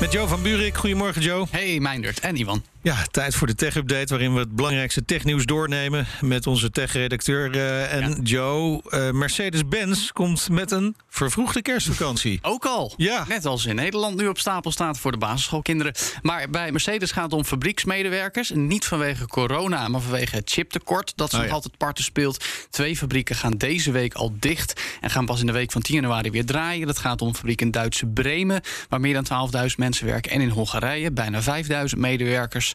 Met Joe van Buurik. Goedemorgen, Joe. Hey, Meindert en Ivan. Ja, tijd voor de tech-update waarin we het belangrijkste technieuws doornemen met onze tech-redacteur uh, en Ja. Joe. Uh, Mercedes-Benz komt met een vervroegde kerstvakantie. Ook al. Ja. Net als in Nederland nu op stapel staat voor de basisschoolkinderen. Maar bij Mercedes gaat het om fabrieksmedewerkers. Niet vanwege corona, maar vanwege het chiptekort dat zich Oh ja. altijd parten speelt. Twee fabrieken gaan deze week al dicht en gaan pas in de week van 10 januari weer draaien. Dat gaat om een fabriek in Duitse Bremen, waar meer dan 12.000 mensen werken. En in Hongarije, bijna 5.000 medewerkers.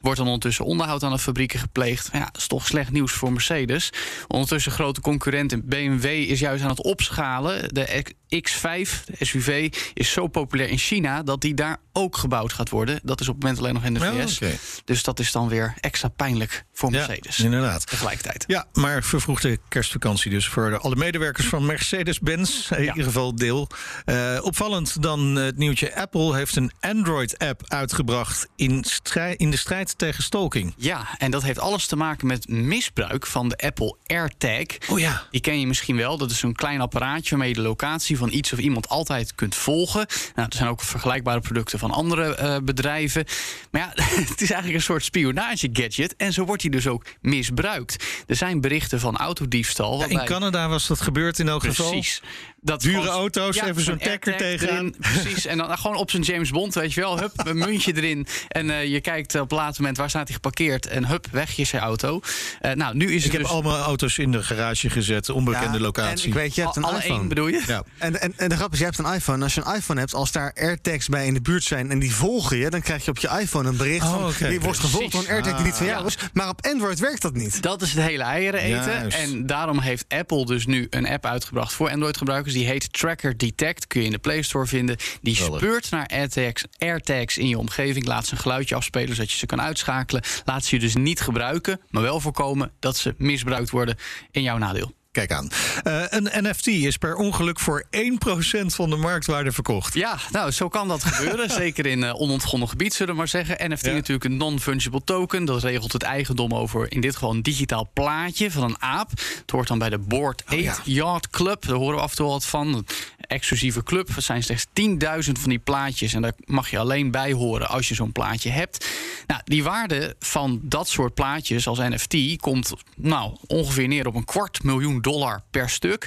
Wordt dan ondertussen onderhoud aan de fabrieken gepleegd. Ja, dat is toch slecht nieuws voor Mercedes. Ondertussen grote concurrent BMW is juist aan het opschalen. De X5, de SUV, is zo populair in China dat die daar ook gebouwd gaat worden. Dat is op het moment alleen nog in de VS. Dus dat is dan weer extra pijnlijk voor Mercedes. Ja, inderdaad. Tegelijkertijd. Ja, maar vervroegde kerstvakantie dus voor alle medewerkers van Mercedes-Benz. In Ja. ieder geval deel. Eh, opvallend dan het nieuwtje. Apple heeft een Android-app uitgebracht in, strij- in de strijd tegen stalking. Ja, en dat heeft alles te maken met misbruik van de Apple AirTag. Oh ja. Die ken je misschien wel. Dat is zo'n klein apparaatje waarmee je de locatie van iets of iemand altijd kunt volgen. Nou, er zijn ook vergelijkbare producten van andere eh, bedrijven. Maar ja, het is eigenlijk een soort spionage-gadget. En zo wordt hij dus ook misbruikt. Er zijn berichten van autodiefstal. In waarbij- Canada was dat gebeurd in elk geval. Precies. Dat Dure gewoon- auto's, even zo'n tacker AirTag tegenaan. Precies. En dan gewoon op zijn James Bond, weet je wel. Hup, een muntje erin. En eh, je kijkt op een laatste moment waar staat hij geparkeerd. En hup, weg is zijn auto. Eh, nou, nu is Ik het heb dus... allemaal auto's in de garage gezet, onbekende Ja, locatie. En ik weet, je hebt een alle iPhone. één bedoel je? Ja. En, en, en de grap is, je hebt een iPhone. Als je een iPhone hebt, als daar AirTags bij in de buurt zijn en die volgen je, dan krijg je op je iPhone een bericht Oh, van oké. je wordt gevolgd door een AirTag die niet van Ah, jou ja. is. Maar op Android werkt dat niet. Dat is het hele eieren eten. Juist. En daarom heeft Apple dus nu een app uitgebracht voor Android-gebruikers. Die heet Tracker Detect. Kun je in de Play Store vinden. Die speurt naar AirTags, AirTags in je omgeving. Laat ze een geluidje afspelen zodat je ze kan uitschakelen. Laat ze je dus niet gebruiken, maar wel voorkomen dat ze misbruikt worden in jouw nadeel. Kijk aan. Eh, een NFT is per ongeluk voor 1% van de marktwaarde verkocht. Ja, nou, zo kan dat gebeuren. Zeker in eh, onontgonnen gebied, zullen we maar zeggen. NFT Ja. natuurlijk een non-fungible token. Dat regelt het eigendom over, in dit geval, een digitaal plaatje van een aap. Het hoort dan bij de Board 8 Oh ja. Yard Club. Daar horen we af en toe wat van. Exclusieve club. Er zijn slechts 10.000 van die plaatjes. En daar mag je alleen bij horen als je zo'n plaatje hebt. Nou, die waarde van dat soort plaatjes als NFT komt nou, ongeveer neer op een kwart miljoen dollar per stuk.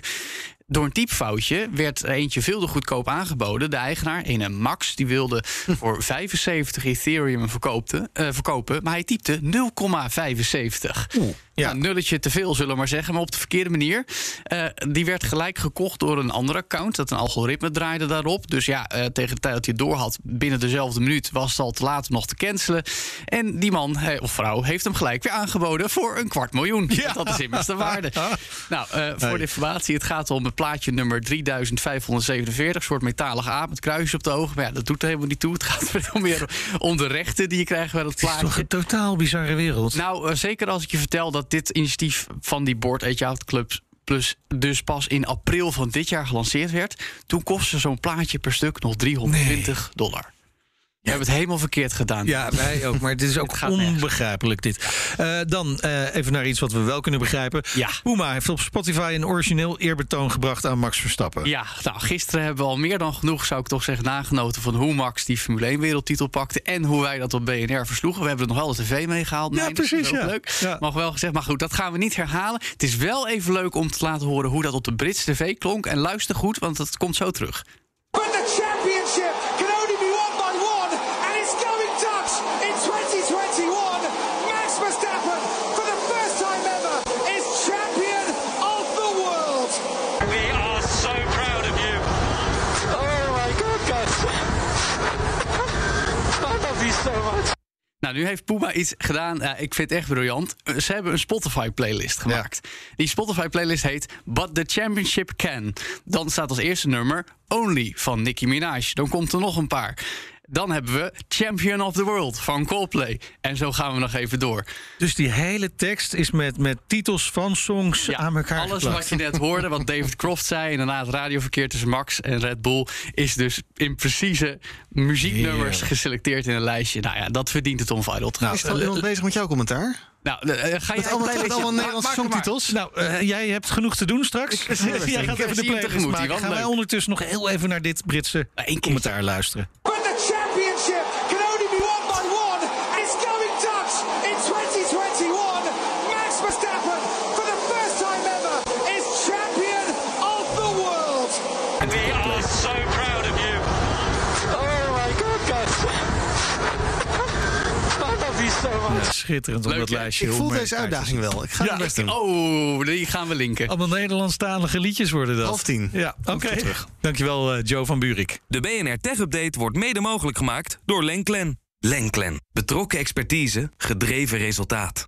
Door een typfoutje werd er eentje veel te goedkoop aangeboden. De eigenaar, een Max, die wilde voor 75 Ethereum verkoopte, eh, verkopen. Maar hij typte 0,75. Ja. Nou, nulletje te veel, zullen we maar zeggen, maar op de verkeerde manier. Eh, die werd gelijk gekocht door een ander account. Dat een algoritme draaide daarop. Dus ja, eh, tegen de tijd dat hij het door had, binnen dezelfde minuut was het al te laat om nog te cancelen. En die man eh, of vrouw heeft hem gelijk weer aangeboden voor een kwart miljoen. Ja. Dat is immers de waarde. Nou, voor Nee. de informatie, het gaat om het plaatje nummer 3547. Een soort metalige aap met kruisjes op de ogen. Maar ja, dat doet er helemaal niet toe. Het gaat veel meer om de rechten die je krijgt bij dat Het is toch plaatje. een totaal bizarre wereld. Nou, zeker als ik je vertel dat dit initiatief van die Board Out Club Plus dus pas in april van dit jaar gelanceerd werd. Toen kostte zo'n plaatje per stuk nog 320 dollar. Je hebt het helemaal verkeerd gedaan. Ja, wij ook. Maar dit is ook Het onbegrijpelijk, dit. Eh, dan eh, even naar iets wat we wel kunnen begrijpen. Ja. Puma heeft op Spotify een origineel eerbetoon gebracht aan Max Verstappen. Ja, nou, gisteren hebben we al meer dan genoeg, zou ik toch zeggen, nagenoten van hoe Max die Formule 1 wereldtitel pakte en hoe wij dat op BNR versloegen. We hebben er nog wel de tv meegehaald. Ja, Nee, precies, Dat is ook ja. leuk. Ja. Mag wel gezegd, maar goed, dat gaan we niet herhalen. Het is wel even leuk om te laten horen hoe dat op de Britse tv klonk. En luister goed, want dat komt zo terug. But the championship Nou, nu heeft Puma iets gedaan. Ik vind het echt briljant. Eh, Ze hebben een Spotify-playlist gemaakt. Die Spotify-playlist heet But the Championship Can. Dan staat als eerste nummer Only van Nicki Minaj. Dan komt er nog een paar. Dan hebben we Champion of the World van Coldplay. En zo gaan we nog even door. Dus die hele tekst is met, met titels van songs aan elkaar alles geplakt. wat je net hoorde, wat David Croft zei... inderdaad, het radioverkeer tussen Max en Red Bull... is dus in precieze muzieknummers geselecteerd in een lijstje. Nou ja, dat verdient het om Viral te gaan. Is er al iemand bezig met jouw commentaar? Nou, eh, ga je Met allemaal, met allemaal Ma- Nederlandse er songtitels? Nou, eh, jij hebt genoeg te doen straks. jij ik gaat even de playlist maken. Gaan wij leuk. ondertussen nog heel even naar dit Britse commentaar luisteren. Ja, schitterend om dat hè? lijstje. Ik voel deze uitdaging wel. Ik ga Ja, best doen. Oh, die gaan we linken. Allemaal Nederlandstalige liedjes worden dat. Half tien. Ja, oké. Terug. Dankjewel, eh, Joe van Buurik. De BNR Tech Update wordt mede mogelijk gemaakt door Lenklen. Lenklen. Betrokken expertise, gedreven resultaat.